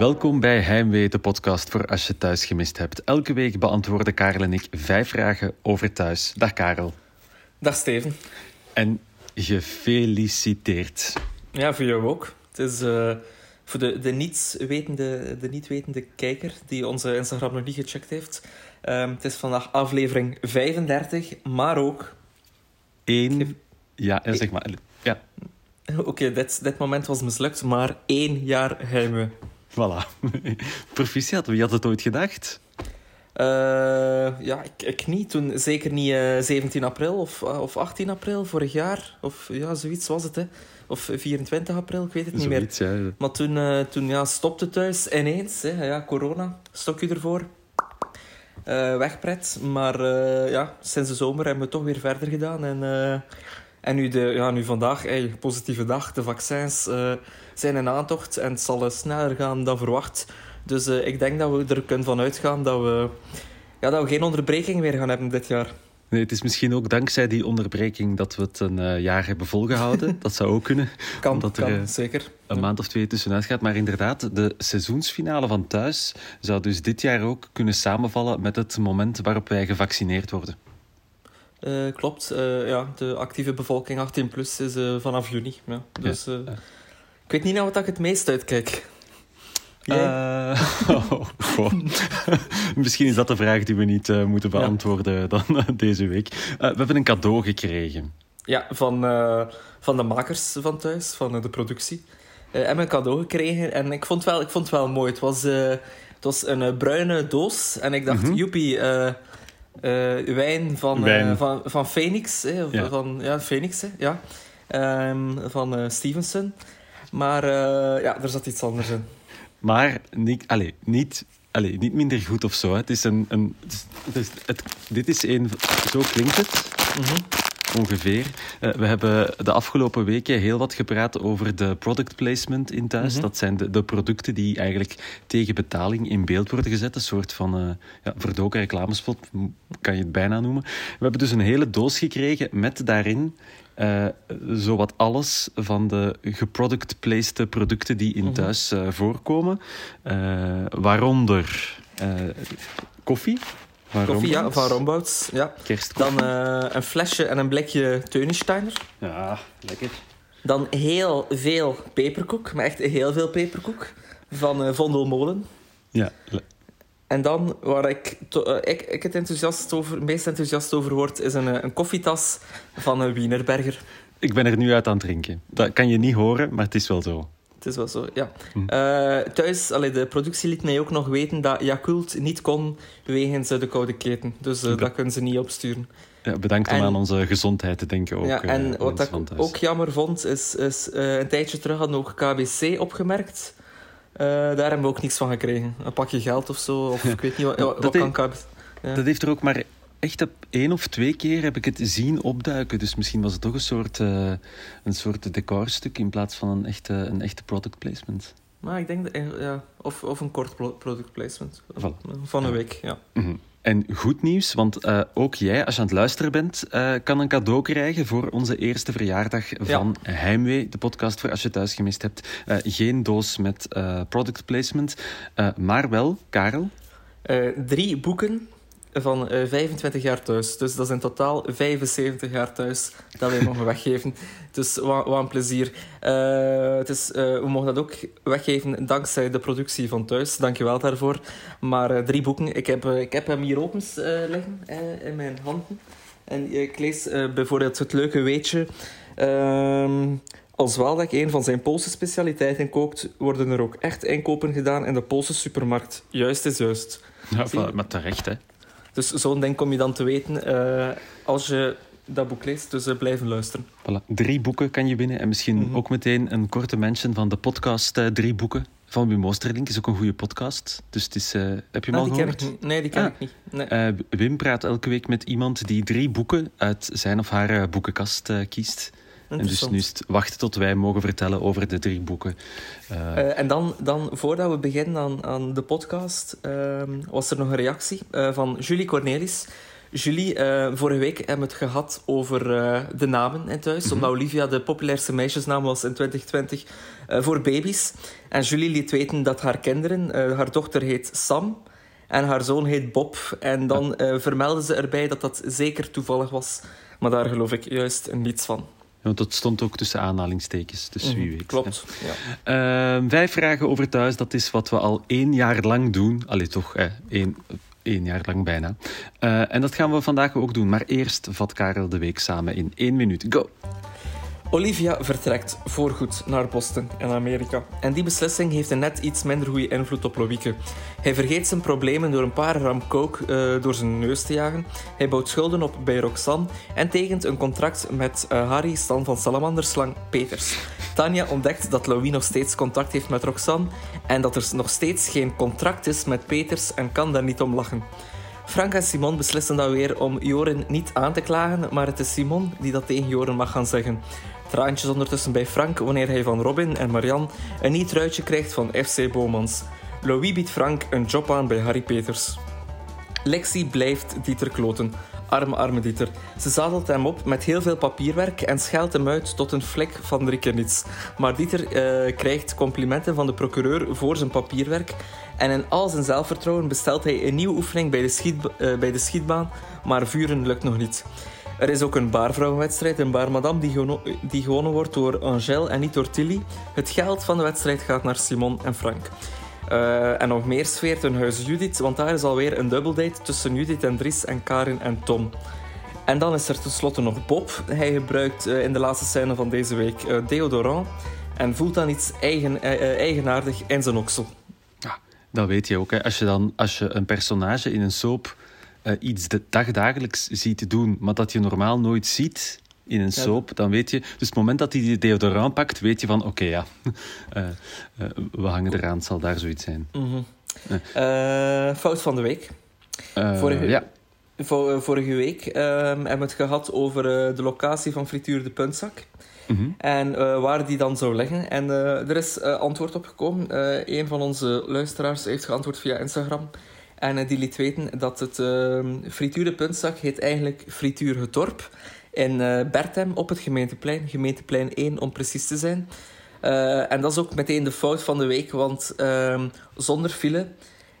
Welkom bij Heimwee, de podcast voor als je thuis gemist hebt. Elke week beantwoorden Karel en ik vijf vragen over thuis. Dag Karel. Dag Steven. En gefeliciteerd. Ja, voor jou ook. Het is uh, voor de, de, niet-wetende, de niet-wetende kijker die onze Instagram nog niet gecheckt heeft. Um, het is vandaag aflevering 35, maar ook... Eén... Ja, zeg maar... Ja. Oké, okay, dit, dit moment was mislukt, maar één jaar heimwee. Voilà. Proficiat, wie had het ooit gedacht? Uh, ja, ik, ik, niet. Toen, zeker niet uh, eh, 17 april of, uh, of 18 april vorig jaar. Of ja, zoiets was het. Hè. Of 24 april, ik weet het zoiets, niet meer. Ja. Maar toen, toen ja, stopte thuis ineens. Hè. Ja, corona, stokje ervoor. wegpret. Maar ja, sinds de zomer hebben we toch weer verder gedaan. En, en nu, de, ja, nu vandaag, hey, positieve dag. De vaccins zijn in aantocht en het zal sneller gaan dan verwacht. Dus uh, ik denk dat we er kunnen van uitgaan dat we, ja, dat we geen onderbreking meer gaan hebben dit jaar. Nee, het is misschien ook dankzij die onderbreking dat we het een uh, jaar hebben volgehouden. dat zou ook kunnen. Kan, omdat er, kan zeker. Een maand of twee tussenuit gaat. Maar inderdaad, de seizoensfinale van thuis zou dus dit jaar ook kunnen samenvallen met het moment waarop wij gevaccineerd worden. Uh, klopt. ja, de actieve bevolking 18 plus is vanaf juni. Ja. Dus ik weet niet naar wat ik het meest uitkijk. Uh, oh, Misschien is dat de vraag die we niet uh, moeten beantwoorden ja. dan uh, deze week. we hebben een cadeau gekregen. Ja, van, van de makers van thuis, van de productie. We hebben een cadeau gekregen en ik vond het wel, ik vond het wel mooi. Het was, het was een bruine doos en ik dacht, mm -hmm. joepie, wijn van, wijn. van, van Phoenix. Hè, ja. Van, ja, Phoenix, hè, ja. Um, van Stevenson. Maar ja, er zat iets anders in. Maar niet, allez, niet, allez, niet minder goed of zo. Hè. Het is een, een, het is, het, dit is een... Zo klinkt het. Mm ongeveer. Uh, we hebben de afgelopen weken heel wat gepraat over de product placement in thuis. Mm Dat zijn de, de, producten die eigenlijk tegen betaling in beeld worden gezet. Een soort van uh, ja, verdoken reclamespot, kan je het bijna noemen. We hebben dus een hele doos gekregen met daarin uh, zowat alles van de geproduct-placed producten die in mhm. thuis uh, voorkomen. Uh, waaronder koffie. Van koffie, ja, van Rombouts. Ja. Dan een flesje en een blikje Teunensteiner. Ja, lekker. Dan heel veel peperkoek, maar echt heel veel peperkoek. Van Vondelmolen. Ja, en dan, waar ik, uh, ik, ik het enthousiast over, meest enthousiast over word, is een, eh, een koffietas van een Wienerberger. Ik ben er nu uit aan het drinken. Dat kan je niet horen, maar het is wel zo. Het is wel zo, ja. Hm. Uh, thuis, allee, de productie liet mij ook nog weten dat Yakult niet kon wegens de koude keten. Dus uh, dat kunnen ze niet opsturen. Ja, bedankt om aan onze gezondheid te denken ook. Ja, en wat ik ook jammer vond, is, is een tijdje terug had nog KBC opgemerkt daar hebben we ook niks van gekregen. Een pakje geld of zo, of ik weet niet wat, kan ja. Dat heeft er ook maar echt op één of twee keer heb ik het zien opduiken. Dus misschien was het toch een soort, uh, een soort decorstuk in plaats van een echte, een echte product placement. Maar ik denk, dat, eh, ja, of, of een kort product placement. Voilà. Van een week, ja. Mm -hmm. En goed nieuws, want uh, ook jij, als je aan het luisteren bent, uh, kan een cadeau krijgen voor onze eerste verjaardag van ja. Heimwee, de podcast voor als je thuis gemist hebt. Uh, geen doos met product placement, maar wel, Karel? drie boeken van 25 eh, jaar thuis. Dus dat is in totaal 75 jaar thuis dat wij mogen weggeven. Dus wat, wat een plezier. Uh, het is, uh, we mogen dat ook weggeven dankzij de productie van thuis. Dankjewel daarvoor. Maar drie boeken. Ik heb, ik heb hem hier open liggen in mijn handen. En ik lees bijvoorbeeld het leuke weetje. Ehm, als Waldek een van zijn Poolse specialiteiten kookt, worden er ook echt inkopen gedaan in de Poolse supermarkt. Juist is juist. Ja, maar terecht, hè. Dus zo'n ding kom je dan te weten uh, als je dat boek leest. Dus uh, blijven luisteren. Voilà. Drie boeken kan je winnen. En misschien mm -hmm. ook meteen een korte mention van de podcast uh, Drie Boeken. Van Wim Oosterlink is ook een goede podcast. Dus het is, heb je hem ah, al gehoord? Ik nee, die ken ah. ik niet. Nee. Wim praat elke week met iemand die drie boeken uit zijn of haar boekenkast kiest. En dus nu is het wachten tot wij mogen vertellen over de drie boeken. Uh... Uh, en dan, dan, voordat we beginnen aan, aan de podcast, uh, was er nog een reactie uh, van Julie Cornelis. Julie, vorige week hebben we het gehad over de namen in thuis. Mm -hmm. Omdat Olivia de populairste meisjesnaam was in 2020 uh, voor baby's. En Julie liet weten dat haar kinderen, haar dochter heet Sam en haar zoon heet Bob. En dan vermelden ze erbij dat dat zeker toevallig was. Maar daar geloof ik juist niets van. Want dat stond ook tussen aanhalingstekens, dus wie mhm, weet. Klopt, ja. Uh, vijf vragen over thuis, dat is wat we al één jaar lang doen. Allee, toch, hè, één, één jaar lang bijna. Uh, en dat gaan we vandaag ook doen. Maar eerst vat Karel de week samen in één minuut. Go! Olivia vertrekt voorgoed naar Boston in Amerika. En die beslissing heeft een net iets minder goede invloed op Loïke. Hij vergeet zijn problemen door een paar gram coke uh, door zijn neus te jagen. Hij bouwt schulden op bij Roxanne en tekent een contract met uh, Harry Stan van Salamanderslang Peters. Tanja ontdekt dat Louis nog steeds contact heeft met Roxanne en dat er nog steeds geen contract is met Peters en kan daar niet om lachen. Frank en Simon beslissen dan weer om Joren niet aan te klagen, maar het is Simon die dat tegen Joren mag gaan zeggen. Traantjes ondertussen bij Frank wanneer hij van Robin en Marian een niet truitje krijgt van FC Bomans. Louis biedt Frank een job aan bij Harry Peters. Lexi blijft Dieter kloten. Arme, arme Dieter. Ze zadelt hem op met heel veel papierwerk en scheldt hem uit tot een vlek van Rikkenits. Maar Dieter uh, krijgt complimenten van de procureur voor zijn papierwerk. En in al zijn zelfvertrouwen bestelt hij een nieuwe oefening bij de, uh, bij de schietbaan, maar vuren lukt nog niet. Er is ook een baarvrouwenwedstrijd, een baarmadam, die, die gewonnen wordt door Angèle en niet door Tilly. Het geld van de wedstrijd gaat naar Simon en Frank. Uh, en nog meer sfeert in huis Judith, want daar is alweer een dubbeldate tussen Judith en Dries en Karin en Tom. En dan is er tenslotte nog Bob. Hij gebruikt uh, in de laatste scène van deze week uh, deodorant en voelt dan iets eigen, eigenaardig in zijn oksel. Ja, dat weet je ook. Hè. Als, je dan, als je een personage in een soap uh, iets de dagdagelijks ziet doen, maar dat je normaal nooit ziet in een soap, dan weet je... Dus het moment dat hij die deodorant pakt, weet je van... Oké, okay, ja, uh, uh, we hangen eraan, het zal daar zoiets zijn. Mm -hmm. fout van de week. vorige, ja. vorige week hebben we het gehad over de locatie van Frituur de Puntzak. Mm -hmm. En waar die dan zou liggen. En er is antwoord op gekomen. een van onze luisteraars heeft geantwoord via Instagram... En die liet weten dat het uh, frituur de puntzak heet eigenlijk frituur het dorp. In uh, Berthem op het gemeenteplein. Gemeenteplein 1 om precies te zijn. Uh, en dat is ook meteen de fout van de week. Want uh, zonder file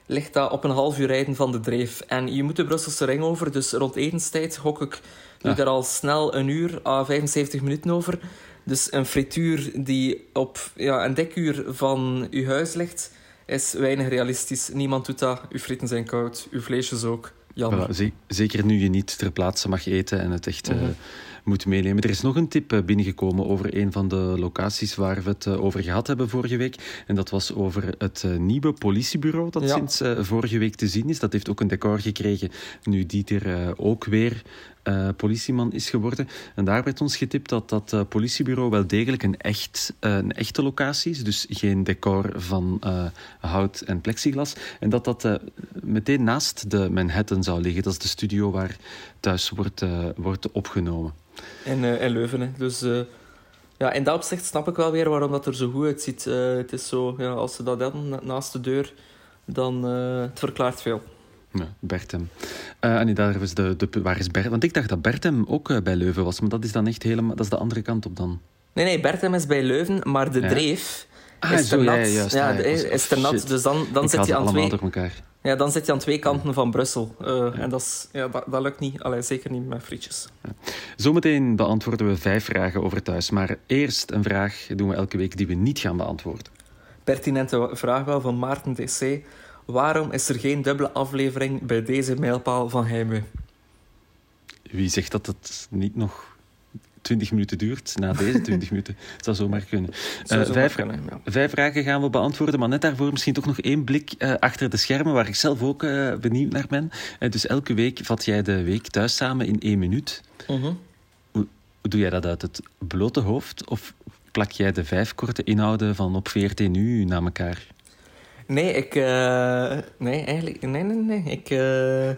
ligt dat op een half uur rijden van de dreef. En je moet de Brusselse ring over. Dus rond etenstijd hok ik ja. daar al snel een uur à 75 minuten over. Dus een frituur die op ja, een dekuur van uw huis ligt is weinig realistisch. Niemand doet dat. Uw frieten zijn koud, uw vleesjes ook. Jammer. Voilà, zeker nu je niet ter plaatse mag eten en het echt mm -hmm. Moet meenemen. Er is nog een tip uh, binnengekomen over een van de locaties waar we het uh, over gehad hebben vorige week. En dat was over het nieuwe politiebureau dat ja. sinds vorige week te zien is. Dat heeft ook een decor gekregen nu Dieter ook weer uh, politieman is geworden. En daar werd ons getipt dat dat uh, politiebureau wel degelijk een, echt, uh, een echte locatie is. Dus geen decor van hout en plexiglas. En dat dat meteen naast de Manhattan zou liggen. Dat is de studio waar thuis wordt, wordt opgenomen. In, in Leuven, hè. Dus... Ja, in dat opzicht snap ik wel weer waarom dat er zo goed uitziet. het is zo, ja, als ze dat hebben naast de deur, dan het verklaart veel. Ja, Bertem. Uh, en daar is de, de, waar is Bertem? Want ik dacht dat Bertem ook uh, bij Leuven was, maar dat is dan echt helemaal... Dat is de andere kant op dan. Nee, nee, Bertem is bij Leuven, maar de ja. dreef ah, is zo, te nat. Ja, juist, ja, ja, de, is, te nat, dus dan, dan zit je aan twee... door elkaar. Ja, dan zit je aan twee kanten van Brussel. Uh, en dat, is, ja, dat, dat, lukt niet. Allee, zeker niet met frietjes. Ja. Zometeen beantwoorden we vijf vragen over thuis. Maar eerst een vraag doen we elke week die we niet gaan beantwoorden. Pertinente vraag wel van Maarten DC. Waarom is er geen dubbele aflevering bij deze mijlpaal van Heimwee? Wie zegt dat het niet nog 20 minuten duurt na deze 20 minuten? Het zou zomaar kunnen. Zou uh, vijf, kunnen ja. vijf, vragen gaan we beantwoorden, maar net daarvoor misschien toch nog één blik uh, achter de schermen, waar ik zelf ook uh, benieuwd naar ben. dus elke week vat jij de week thuis samen in één minuut. Uh -huh. hoe, hoe doe jij dat uit het blote hoofd? Of plak jij de vijf korte inhouden van op 14 nu na elkaar? Nee, ik... Uh, nee, eigenlijk... Nee, nee, nee. Ik... Uh,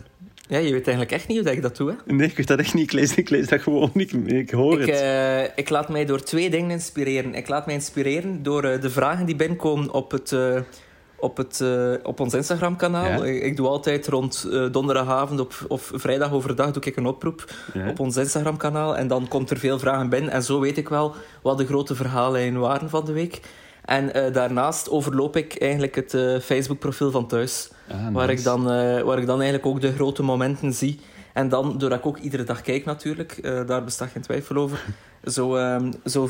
ja, je weet eigenlijk echt niet hoe ik dat doe, hè? Nee, ik weet dat echt niet. Ik lees, ik lees dat gewoon niet. Ik hoor ik, het. Uh, ik laat mij door twee dingen inspireren. Ik laat mij inspireren door de vragen die binnenkomen op het, op, het, op ons Instagram-kanaal. Ik, ik, doe altijd rond donderdagavond of, of vrijdag overdag doe ik een oproep op ons Instagram-kanaal. En dan komt er veel vragen binnen. En zo weet ik wel wat de grote verhaallijnen waren van de week. En uh, daarnaast overloop ik eigenlijk het Facebook-profiel van thuis. Ah, waar, ik dan, waar ik dan eigenlijk ook de grote momenten zie. En dan, doordat ik ook iedere dag kijk natuurlijk, daar bestaat geen twijfel over... Zo, um, zo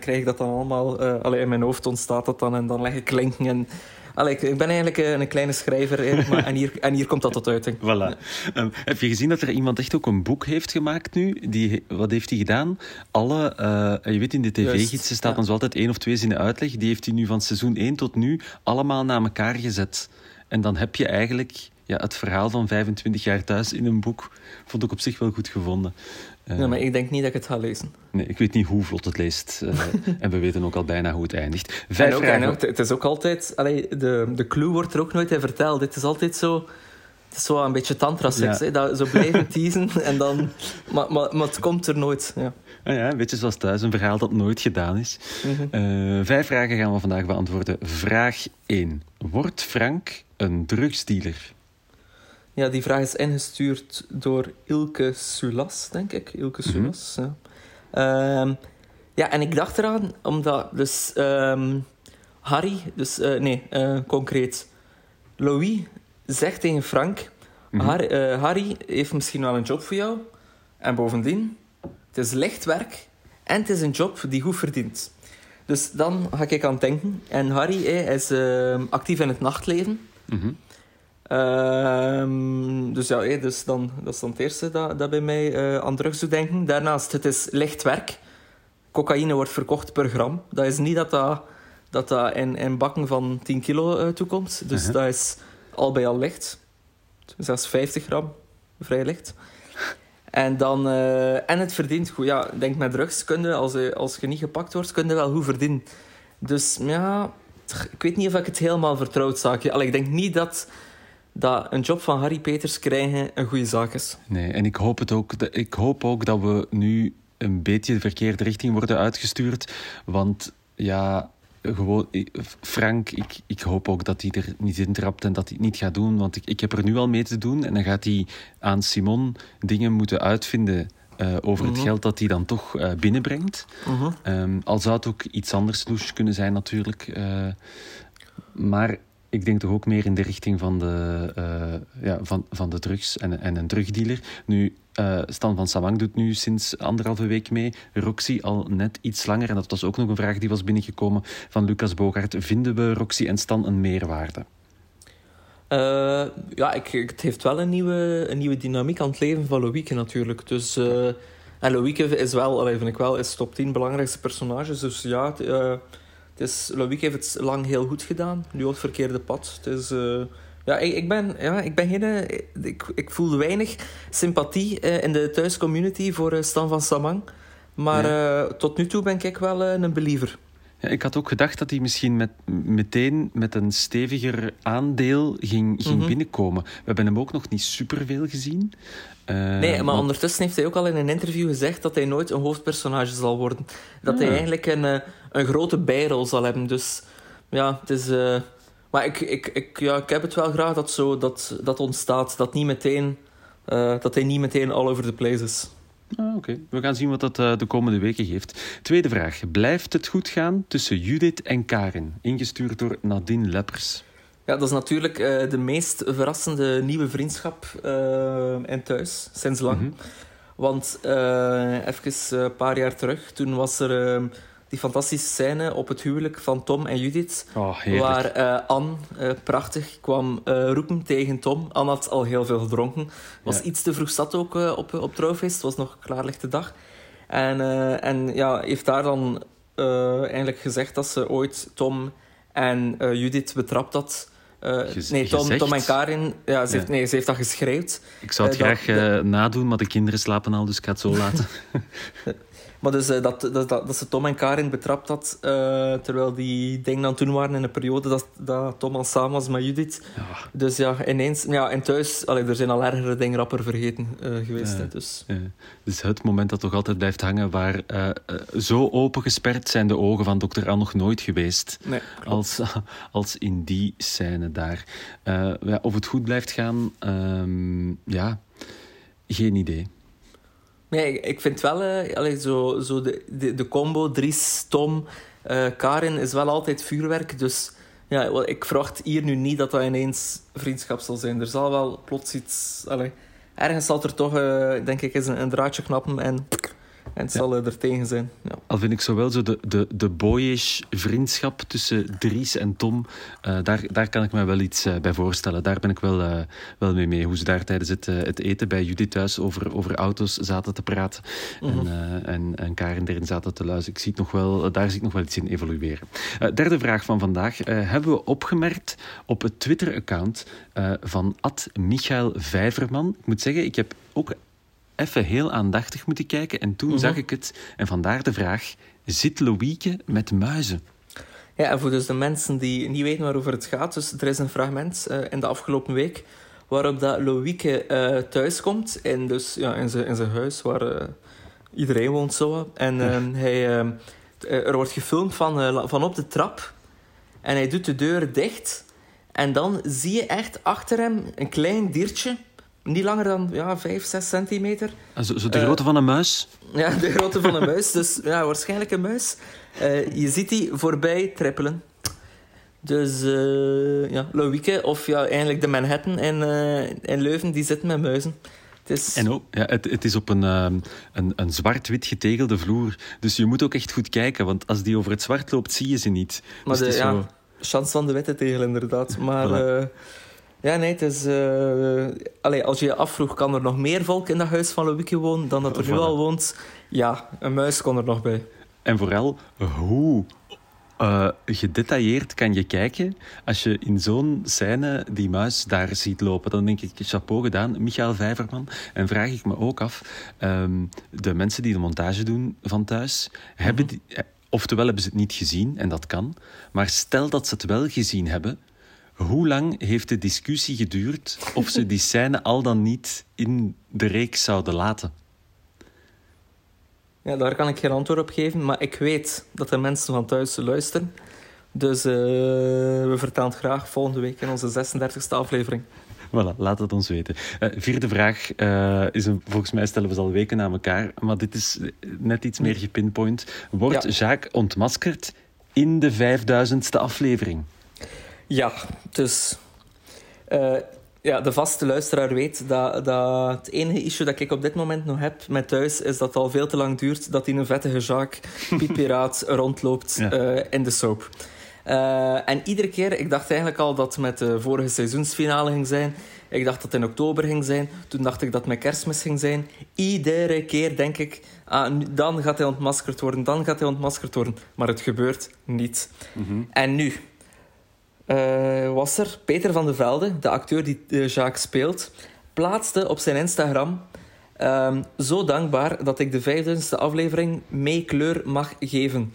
krijg ik dat dan allemaal... Uh, in mijn hoofd ontstaat dat dan en dan leg ik linken en Allee, ik, ben eigenlijk eh, een kleine schrijver maar, en, hier, en hier komt dat tot uiting. Voilà. Um, heb je gezien dat er iemand echt ook een boek heeft gemaakt nu? Die, wat heeft hij gedaan? Alle, uh, je weet in de tv-gidsen staat ja. dan zo altijd één of twee zinnen uitleg. Die heeft hij nu van seizoen 1 tot nu allemaal naar elkaar gezet. En dan heb je eigenlijk ja, het verhaal van 25 jaar thuis in een boek. Vond ik op zich wel goed gevonden. Uh, ja, maar ik denk niet dat ik het ga lezen. Nee, ik weet niet hoe vlot het leest. Uh, en we weten ook al bijna hoe het eindigt. Vijf en ook, het is ook altijd... Allee, de, de clue wordt er ook nooit in verteld. Het is altijd zo... Het is zo een beetje tantra-seks. Ja. Dat, zo blijven teasen en dan... Maar, maar, maar het komt er nooit. Ja. Ah ja, een beetje zoals thuis, een verhaal dat nooit gedaan is. Mm -hmm. uh, vijf vragen gaan we vandaag beantwoorden. Vraag 1. Wordt Frank een drugsdealer? Ja, die vraag is ingestuurd door Ilke Sulas, denk ik. Ilke mhm. Sulas, ja. Um, ja, en ik dacht eraan, omdat dus um, Harry, dus uh, nee, uh, concreet, Louis zegt tegen Frank: mm -hmm. Harry, uh, Harry heeft misschien wel een job voor jou. En bovendien, het is licht werk en het is een job die goed verdient. Dus dan ga ik aan het denken. En Harry hij is actief in het nachtleven. Mm -hmm. Ehm, dus ja, dus dan, dat is dan het eerste dat, dat bij mij uh, aan drugs doet denken. Daarnaast, het is licht werk. Cocaïne wordt verkocht per gram. Dat is niet dat dat, dat, dat in, in bakken van 10 kilo uh, toekomt. Dus uh -huh. dat is al bij al licht. Zelfs 50 gram, vrij licht. En, dan, uh, en het verdient goed. Ja, denk met drugs, kun je, als, je, als je niet gepakt wordt, kun je wel goed verdienen. Dus ja, ik weet niet of ik het helemaal vertrouwd zaakje. Ik denk niet dat dat een job van Harry Peters krijgen een goede zaak is. Nee, en ik hoop, het ook, ik hoop ook dat we nu een beetje de verkeerde richting worden uitgestuurd. Want ja, gewoon, Frank, ik, ik hoop ook dat hij er niet in trapt en dat hij het niet gaat doen. Want ik, ik heb er nu al mee te doen. En dan gaat hij aan Simon dingen moeten uitvinden uh, over het mhm. geld dat hij dan toch uh, binnenbrengt. Uh um, al zou het ook iets anders loes kunnen zijn, natuurlijk. Uh, maar ik denk toch ook meer in de richting van de, uh, ja, van, van de drugs en, en een drugdealer. Nu, uh, Stan van Samang doet nu sinds anderhalve week mee. Roxy al net iets langer. En dat was ook nog een vraag die was binnengekomen van Lucas Bogaert. Vinden we Roxy en Stan een meerwaarde? Uh, ja, ik, het heeft wel een nieuwe, een nieuwe dynamiek aan het leven van Loïke natuurlijk. Dus, en Loïke is wel, vind ik wel, is top 10 belangrijkste personages. Dus ja... Het is, Loïc heeft het lang heel goed gedaan. Nu op het verkeerde pad. Het is, uh, ja, ik, ik, ben, ja, ik ben geen... Eh, ik, ik voel weinig sympathie uh, in de thuiscommunity voor Stan van Samang. Maar tot nu toe ben ik wel een believer. Ja, ik had ook gedacht dat hij misschien met, meteen met een steviger aandeel ging, ging mm -hmm. binnenkomen. We hebben hem ook nog niet superveel gezien. Uh, nee, maar ondertussen heeft hij ook al in een interview gezegd dat hij nooit een hoofdpersonage zal worden. Dat hij eigenlijk een, uh, een grote bijrol zal hebben. Dus ja, het is. Uh, maar ik, ik, ik, ja, ik heb het wel graag dat zo dat, dat ontstaat. Dat, niet meteen, dat hij niet meteen all over the place is. Ah, Oké, okay. we gaan zien wat dat de komende weken geeft. Tweede vraag. Blijft het goed gaan tussen Judith en Karin? Ingestuurd door Nadine Leppers. Ja, dat is natuurlijk uh, de meest verrassende nieuwe vriendschap uh, in thuis, sinds lang. Mm -hmm. Want even een paar jaar terug, toen was er die fantastische scène op het huwelijk van Tom en Judith. Oh, waar Anne, prachtig, kwam roepen tegen Tom. Anne had al heel veel gedronken. Was ja. iets te vroeg zat ook op, op trouwfeest. Het was nog klaarlichte dag. En, en ja, heeft daar dan eigenlijk gezegd dat ze ooit Tom en Judith betrapt had uh, nee, Tom, Tom, en Karin, ja, ze, heeft, nee, ze heeft dat geschreeuwd. Ik zou het uh, graag dat, uh, nadoen, maar de kinderen slapen al, dus ik ga het zo laten. Maar dus dat, dat, dat, dat ze Tom en Karin betrapt had, terwijl die dingen dan toen waren in een periode dat, dat Tom al samen was met Judith. Ja. Dus ja, ineens... Ja, en thuis, allee, er zijn al ergere dingen rapper vergeten geweest. Hè, dus. dus het moment dat toch altijd blijft hangen, waar zo opengesperd zijn de ogen van dokter Anne nog nooit geweest. Nee, als, als in die scène daar. ja, of het goed blijft gaan, ehm, ja, geen idee. Nee, ik vind wel, uh, zo, zo de, de, de combo Dries, Tom, uh, Karin is wel altijd vuurwerk. Dus ja, ik verwacht hier nu niet dat dat ineens vriendschap zal zijn. Er zal wel plots iets. Allee, ergens zal er toch, uh, denk ik, eens een, een draadje knappen en en het zal er tegen zijn. Ja. Al vind ik zowel zo de, de, de boyish vriendschap tussen Dries en Tom, uh, daar, daar kan ik me wel iets uh, bij voorstellen. Daar ben ik wel, uh, wel mee mee. Hoe ze daar tijdens het, het eten bij Judith thuis over, over auto's zaten te praten. Mm -hmm. en, en, en Karen erin zaten te luisteren. Ik zie het nog wel, daar zie ik nog wel iets in evolueren. derde vraag van vandaag. hebben we opgemerkt op het Twitter-account van Ad Michael Vijverman. Ik moet zeggen, ik heb ook even heel aandachtig moeten kijken. En toen mhm. zag ik het. En vandaar de vraag: zit Loïke met muizen? Ja, en voor dus de mensen die niet weten waarover het gaat. Dus er is een fragment uh, in de afgelopen week waarop dat Loïke uh, thuis komt. In, dus, ja, in, zijn, in zijn huis waar uh, iedereen woont zo. En hij, er wordt gefilmd van, van op de trap. En hij doet de deur dicht. En dan zie je echt achter hem een klein diertje niet langer dan ja, 5, 6 centimeter. Zo, zo de grootte uh, van een muis? Ja, de grootte van een muis. Dus ja, waarschijnlijk een muis. Uh, je ziet die voorbij trippelen. Dus uh, ja, Loïke, of ja, eigenlijk de Manhattan in, in Leuven, die zitten met muizen. Het is... En ook, ja, het, het is op een, een, een zwart-wit getegelde vloer. Dus je moet ook echt goed kijken, want als die over het zwart loopt, zie je ze niet. Maar dus de, ja, zo... chance van de witte tegel, inderdaad. Maar... Voilà. Ja, nee, het is... Uh, allee, als je je afvroeg, kan er nog meer volk in dat huis van Loïke wonen dan dat er nu al woont? Ja, een muis kon er nog bij. En vooral, hoe uh, gedetailleerd kan je kijken als je in zo'n scène die muis daar ziet lopen. Dan denk ik, chapeau gedaan, Michael Vijverman. En vraag ik me ook af, um, de mensen die de montage doen van thuis, hebben die, eh, oftewel hebben ze het niet gezien, en dat kan, maar stel dat ze het wel gezien hebben, hoe lang heeft de discussie geduurd of ze die scène al dan niet in de reeks zouden laten? Ja, daar kan ik geen antwoord op geven, maar ik weet dat er mensen van thuis luisteren. Dus uh, we vertellen het graag volgende week in onze 36e aflevering. Voilà, laat het ons weten. Uh, vierde vraag uh, is een, volgens mij stellen we ze al weken na elkaar, maar dit is net iets meer gepinpoint. Wordt ja. Jacques ontmaskerd in de 5000ste aflevering? Ja, dus... Uh, ja, de vaste luisteraar weet dat, dat het enige issue dat ik op dit moment nog heb met thuis is dat het al veel te lang duurt dat hij een vettige Jacques Piet rondloopt ja. uh, in de soap. Uh, en iedere keer, ik dacht eigenlijk al dat het met de vorige seizoensfinale ging zijn. Ik dacht dat het in oktober ging zijn. Toen dacht ik dat het met kerstmis ging zijn. Iedere keer denk ik, ah, dan gaat hij ontmaskerd worden, dan gaat hij ontmaskerd worden. Maar het gebeurt niet. Mm -hmm. En nu, uh, was er Peter van der Velde, de acteur die uh, Jacques speelt, plaatste op zijn Instagram um, zo dankbaar dat ik de vijfduizendste aflevering mee kleur mag geven.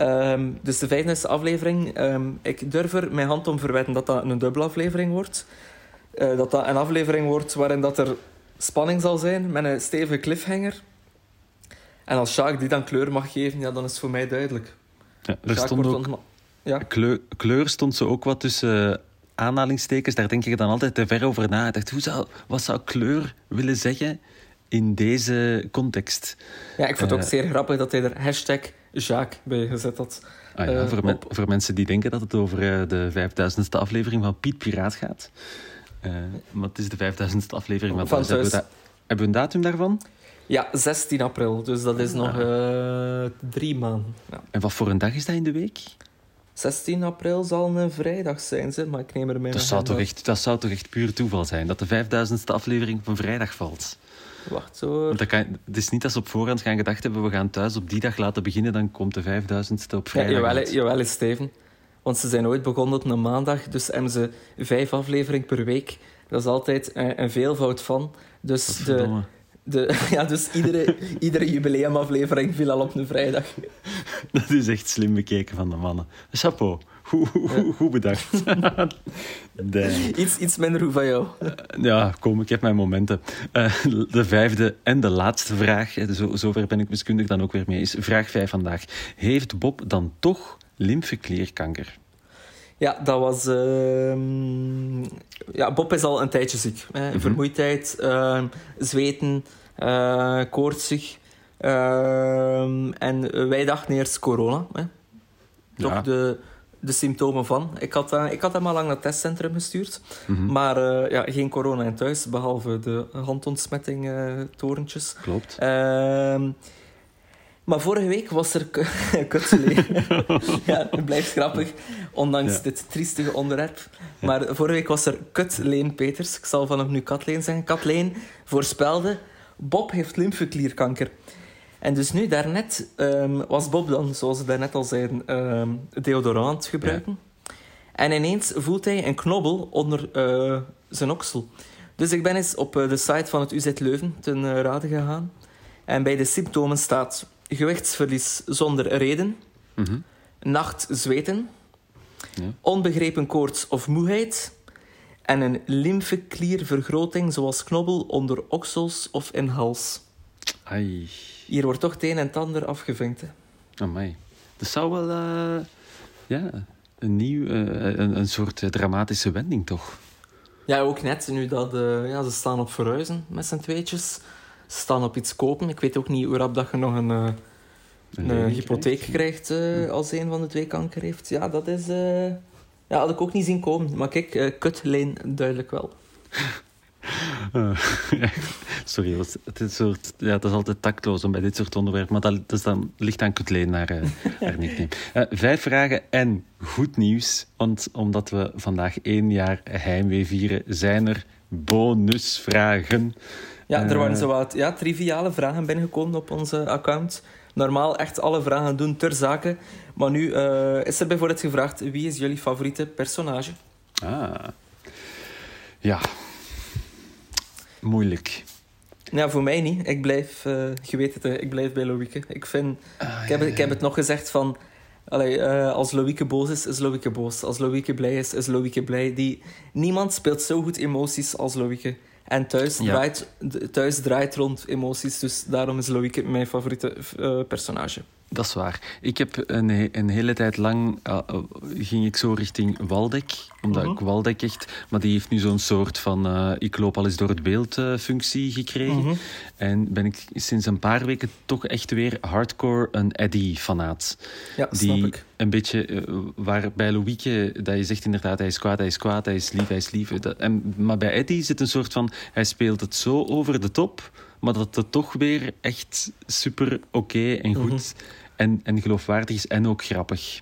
Um, dus de vijfduizendste aflevering, um, ik durf er mijn hand om verwetten dat dat een dubbele aflevering wordt. Uh, dat dat een aflevering wordt waarin dat er spanning zal zijn met een stevige cliffhanger. En als Jacques die dan kleur mag geven, ja, dan is het voor mij duidelijk. Ja, er stond ook... Ja. Kleur, kleur stond ze ook wat tussen uh, aanhalingstekens. Daar denk ik dan altijd te ver over na. Ik dacht, hoe zou, wat zou kleur willen zeggen in deze context? Ja, ik vond het uh, ook zeer grappig dat hij er hashtag Jacques bij gezet had. Ah ja, uh, voor, voor, mensen die denken dat het over de 5000ste aflevering van Piet Piraat gaat. maar het is de 5000ste aflevering van, van Hebben, we hebben we een datum daarvan? Ja, 16 april. Dus dat is nog drie maanden. Ja. En wat voor een dag is dat in de week? 16 april zal een vrijdag zijn, ze, maar ik neem er mee dat zou, toch echt, dat zou toch echt puur toeval zijn, dat de 5000ste aflevering van vrijdag valt? Wacht zo. Dat kan, het is niet als ze op voorhand gaan gedacht hebben, we gaan thuis op die dag laten beginnen, dan komt de 5000ste op vrijdag. Ja, jawel, jawel, Steven. Want ze zijn ooit begonnen op een maandag, dus hebben ze vijf afleveringen per week. Dat is altijd een, een veelvoud van. Dus de, De, ja, dus iedere, iedere jubileumaflevering viel al op een vrijdag. Dat is echt slim bekeken van de mannen. Chapeau. Goed, goed, goed bedacht. Iets, iets minder goed van jou. Ja, kom, ik heb mijn momenten. Eh, de vijfde en de laatste vraag, hè, zo, zover ben ik wiskundig dan ook weer mee, is vraag vijf vandaag. Heeft Bob dan toch lymfeklierkanker? Ja, dat was... ehm, ja, Bob is al een tijdje ziek. Hè. Vermoeidheid, ehm, zweten, eh koortsig. Ehm, en wij dachten eerst corona. Hè. Toch Ja. de, de symptomen van. Ik had, eh, ik had hem al lang naar het testcentrum gestuurd. Mhm. Maar eh, ja, geen corona in thuis, behalve de handontsmetting torentjes. Klopt. Maar vorige week was er k- kutselee. ja, het blijft grappig, ondanks Ja. dit triestige onderwerp. Maar vorige week was er Kutleen Peters. Ik zal vanaf nu Katleen zeggen. Katleen voorspelde, Bob heeft lymfeklierkanker. En dus nu, daarnet, ehm, was Bob dan, zoals we daarnet al zeiden, ehm, deodorant gebruiken. En ineens voelt hij een knobbel onder eh, zijn oksel. Dus ik ben eens op eh, de site van het UZ Leuven ten rade gegaan. En bij de symptomen staat gewichtsverlies zonder reden, Mhm. nachtzweten, Ja. onbegrepen koorts of moeheid en een lymfekliervergroting zoals knobbel onder oksels of in hals. Ai, Hier wordt toch het een en het ander afgevinkt. hè. amai. Dat zou wel... eh, ja, een nieuw... eh, een, een soort eh, dramatische wending, toch? Ja, ook net nu dat ja, ze staan op verhuizen met z'n tweetjes. Staan op iets kopen. Ik weet ook niet hoe rap dat je nog een, eh, een, hypotheek krijgt. krijgt eh, als een van de twee kanker heeft. Ja, dat is... eh, ja, had ik ook niet zien komen. Maar kijk, eh kutleen duidelijk wel. Eh, sorry, het is, soort, ja, het is altijd tactloos om bij dit soort onderwerpen, maar dat, is dan, ligt aan Kutleen naar eh haar nickname. Eh, vijf vragen en goed nieuws, want omdat we vandaag één jaar heimwee vieren, zijn er bonusvragen. Ja, er Eh, waren zo wat ja, triviale vragen binnengekomen op onze account. Normaal echt alle vragen doen ter zake. Maar nu eh, is er bijvoorbeeld gevraagd... Wie is jullie favoriete personage? Ah. Ja. Moeilijk. Ja, voor mij niet. Ik blijf... eh je weet het, hè, ik blijf bij Loïke. Ik vind... Ah, ik, heb, het- ik heb het nog gezegd van... Allee, eh, als Loïke boos is, is Loïke boos. Als Loïke blij is, is Loïke blij. Die, niemand speelt zo goed emoties als Loïke. En thuis, Ja. draait, thuis draait rond emoties. Dus daarom is Loïke mijn favoriete eh, personage. Dat is waar. Ik heb een, he- een hele tijd lang eh, eh, ging ik zo richting Waldek, omdat Mhm. ik Waldek echt, maar die heeft nu zo'n soort van eh, ik loop al eens door het beeld functie gekregen. Mhm. En ben ik sinds een paar weken toch echt weer hardcore een Eddie-fanaat. Ja, snap Die ik. een beetje, waar bij Louieke, dat je zegt inderdaad, hij is kwaad, hij is kwaad, hij is lief, hij is lief. Dat, en, maar bij Eddie zit een soort van, hij speelt het zo over de top, maar dat het toch weer echt super oké en goed en, en geloofwaardig is en ook grappig.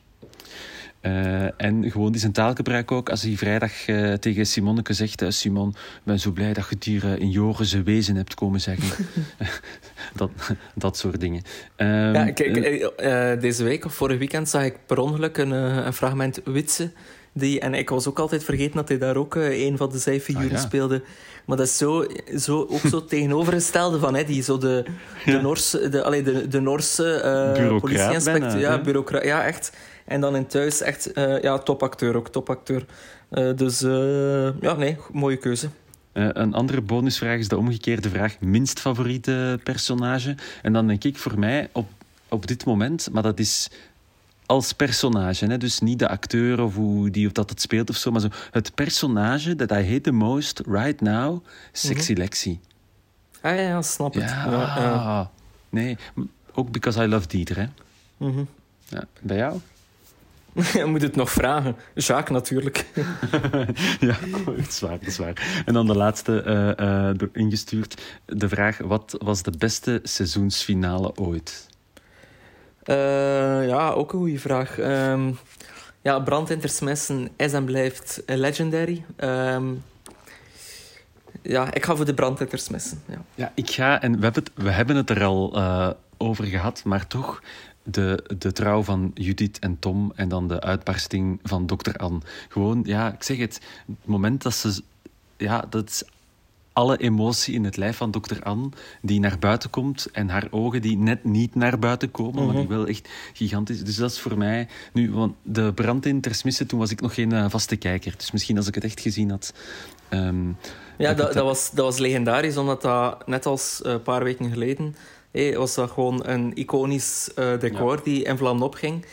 Eh, en gewoon die zijn taalgebruik ook. Als hij vrijdag eh, tegen Simonneke zegt... eh, Simon, ik ben zo blij dat je eh, in Jorense wezen hebt komen zeggen. dat, dat soort dingen. Ehm, Ja, kijk, deze week of vorig weekend zag ik per ongeluk een, een fragment Witse. Die, en ik was ook altijd vergeten dat hij daar ook eh, een van de zijfiguren Ah, ja. speelde. Maar dat is zo, zo, ook zo tegenovergestelde van Eddie. Zo de, de, Ja. Noorse, de, allee, de, de Noorse eh politieinspecteur. bijna, Ja, hè? bureaucraat. Ja, echt. En dan in thuis echt eh, ja, topacteur ook. Topacteur. Eh, dus eh, ja, nee, mooie keuze. Eh, een andere bonusvraag is de omgekeerde vraag: minst favoriete personage? En dan denk ik voor mij op, op dit moment, maar dat is als personage, hè? dus niet de acteur of hoe die of dat het speelt of zo, maar zo het personage that I hate the most right now, Sexy Lexi. Ah ja, ja snap het. Ja, Ja, ja. nee, ook because I love Dieter. Hè? Mhm. Ja, bij jou? Je moet het nog vragen. Jacques natuurlijk. ja, dat is waar, dat is waar. En dan de laatste eh, eh, ingestuurd. De vraag, wat was de beste seizoensfinale ooit? Eh, ja, ook een goede vraag. Ehm ja, Brand Intersmessen is en blijft legendary. Ehm, ja, ik ga voor de Brand. Ja. Ja, ik ga, en we hebben het, we hebben het er al eh, over gehad, maar toch de, de trouw van Judith en Tom en dan de uitbarsting van dokter Anne. Gewoon, ja, ik zeg het, het moment dat ze... Ja, dat is alle emotie in het lijf van dokter Anne die naar buiten komt en haar ogen die net niet naar buiten komen, maar die wel echt gigantisch. Dus dat is voor mij nu, want de brand in Tersmisse, toen was ik nog geen eh, vaste kijker. Dus misschien als ik het echt gezien had. ehm, Ja, dat dat, was, dat was legendarisch, omdat dat net als eh, een paar weken geleden was dat gewoon een iconisch eh, decor die in vlam opging.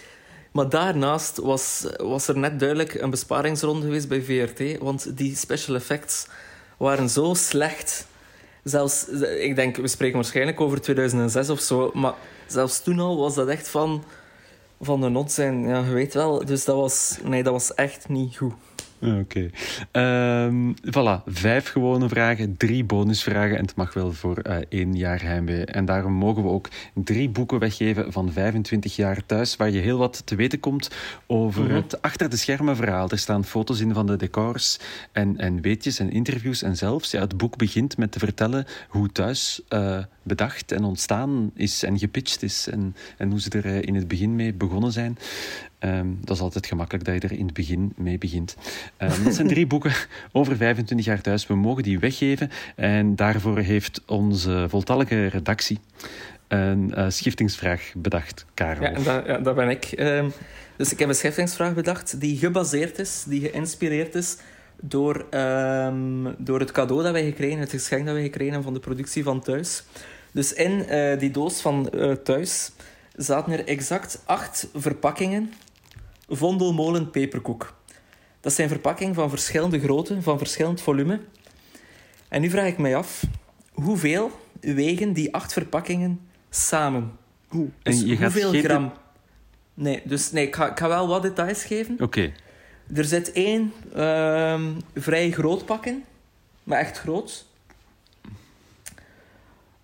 Maar daarnaast was, was er net duidelijk een besparingsronde geweest bij VRT, want die special effects waren zo slecht. Zelfs, ik denk, we spreken waarschijnlijk over 2006 of zo, maar zelfs toen al was dat echt van, van de not zijn. Ja, je weet wel. Dus dat was, nee, dat was echt niet goed. Oké. Ehm, voilà, vijf gewone vragen, drie bonusvragen en het mag wel voor eh, één jaar heimwee. En daarom mogen we ook drie boeken weggeven van 25 jaar thuis, waar je heel wat te weten komt over Mhm. het achter de schermen verhaal. Er staan foto's in van de decors en, en weetjes en interviews en zelfs, ja, het boek begint met te vertellen hoe thuis eh, bedacht en ontstaan is en gepitcht is en, en hoe ze er eh, in het begin mee begonnen zijn. Ehm, dat is altijd gemakkelijk dat je er in het begin mee begint. Ehm, dat zijn drie boeken over 25 jaar thuis. We mogen die weggeven. En daarvoor heeft onze voltallige redactie een eh, schiftingsvraag bedacht, Karel. Ja, dat, ja, ben ik. Ehm, dus ik heb een schrijvingsvraag bedacht die gebaseerd is, die geïnspireerd is door, ehm, door het cadeau dat wij gekregen, het geschenk dat wij gekregen van de productie van Thuis. Dus in eh, die doos van eh, Thuis zaten er exact acht verpakkingen Vondelmolen peperkoek. Dat zijn verpakkingen van verschillende grootte, van verschillend volume. En nu vraag ik mij af, hoeveel wegen die acht verpakkingen samen? En Dus je gaat hoeveel geen- gram? Nee, dus nee, ik, ga, ik ga wel wat details geven. Oké, Er zit één ehm, vrij groot pakken, maar echt groot.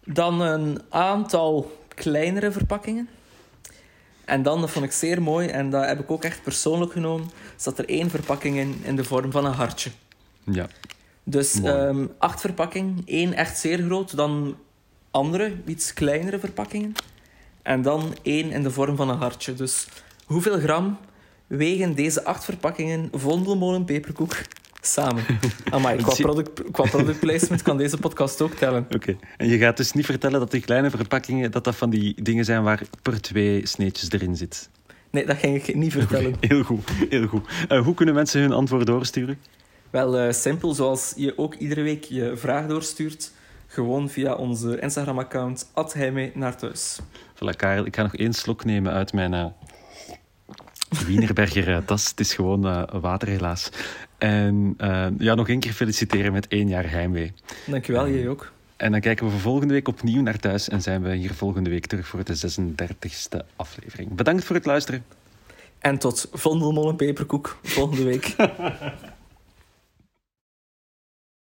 Dan een aantal kleinere verpakkingen. En dan, dat vond ik zeer mooi, en dat heb ik ook echt persoonlijk genomen, zat er één verpakking in, in de vorm van een hartje. ja. Dus ehm, acht verpakkingen, één echt zeer groot, dan andere, iets kleinere verpakkingen. En dan één in de vorm van een hartje. Dus hoeveel gram wegen deze acht verpakkingen vondelmolen peperkoek samen? Amai, qua, product, qua product placement kan deze podcast ook tellen. Oké. En je gaat dus niet vertellen dat die kleine verpakkingen dat dat van die dingen zijn waar per twee sneetjes erin zit. Nee, dat ging ik niet vertellen. Heel goed, heel goed. Eh, hoe kunnen mensen hun antwoord doorsturen? Wel eh, simpel, zoals je ook iedere week je vraag doorstuurt. Gewoon via onze Instagram-account, @heimee naar thuis. Voilà, Karel, ik ga nog één slok nemen uit mijn eh Wienerberger tas. Het is gewoon eh, water, helaas. En eh, ja, nog één keer feliciteren met één jaar heimwee. Dankjewel, jij ook. En dan kijken we voor volgende week opnieuw naar thuis en zijn we hier volgende week terug voor de 36e aflevering. Bedankt voor het luisteren. En tot vondelmolen peperkoek volgende week.